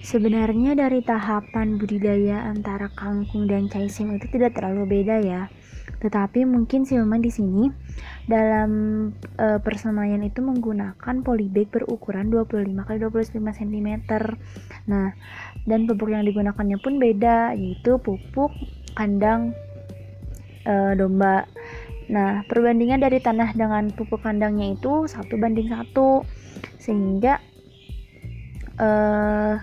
Sebenarnya dari tahapan budidaya antara kangkung dan caising itu tidak terlalu beda ya. Tetapi mungkin sih memang di sini dalam e, persemaian itu menggunakan polybag berukuran 25 x 25 cm. Nah, dan pupuk yang digunakannya pun beda yaitu pupuk kandang e, domba. Nah, perbandingan dari tanah dengan pupuk kandangnya itu satu banding satu sehingga 呃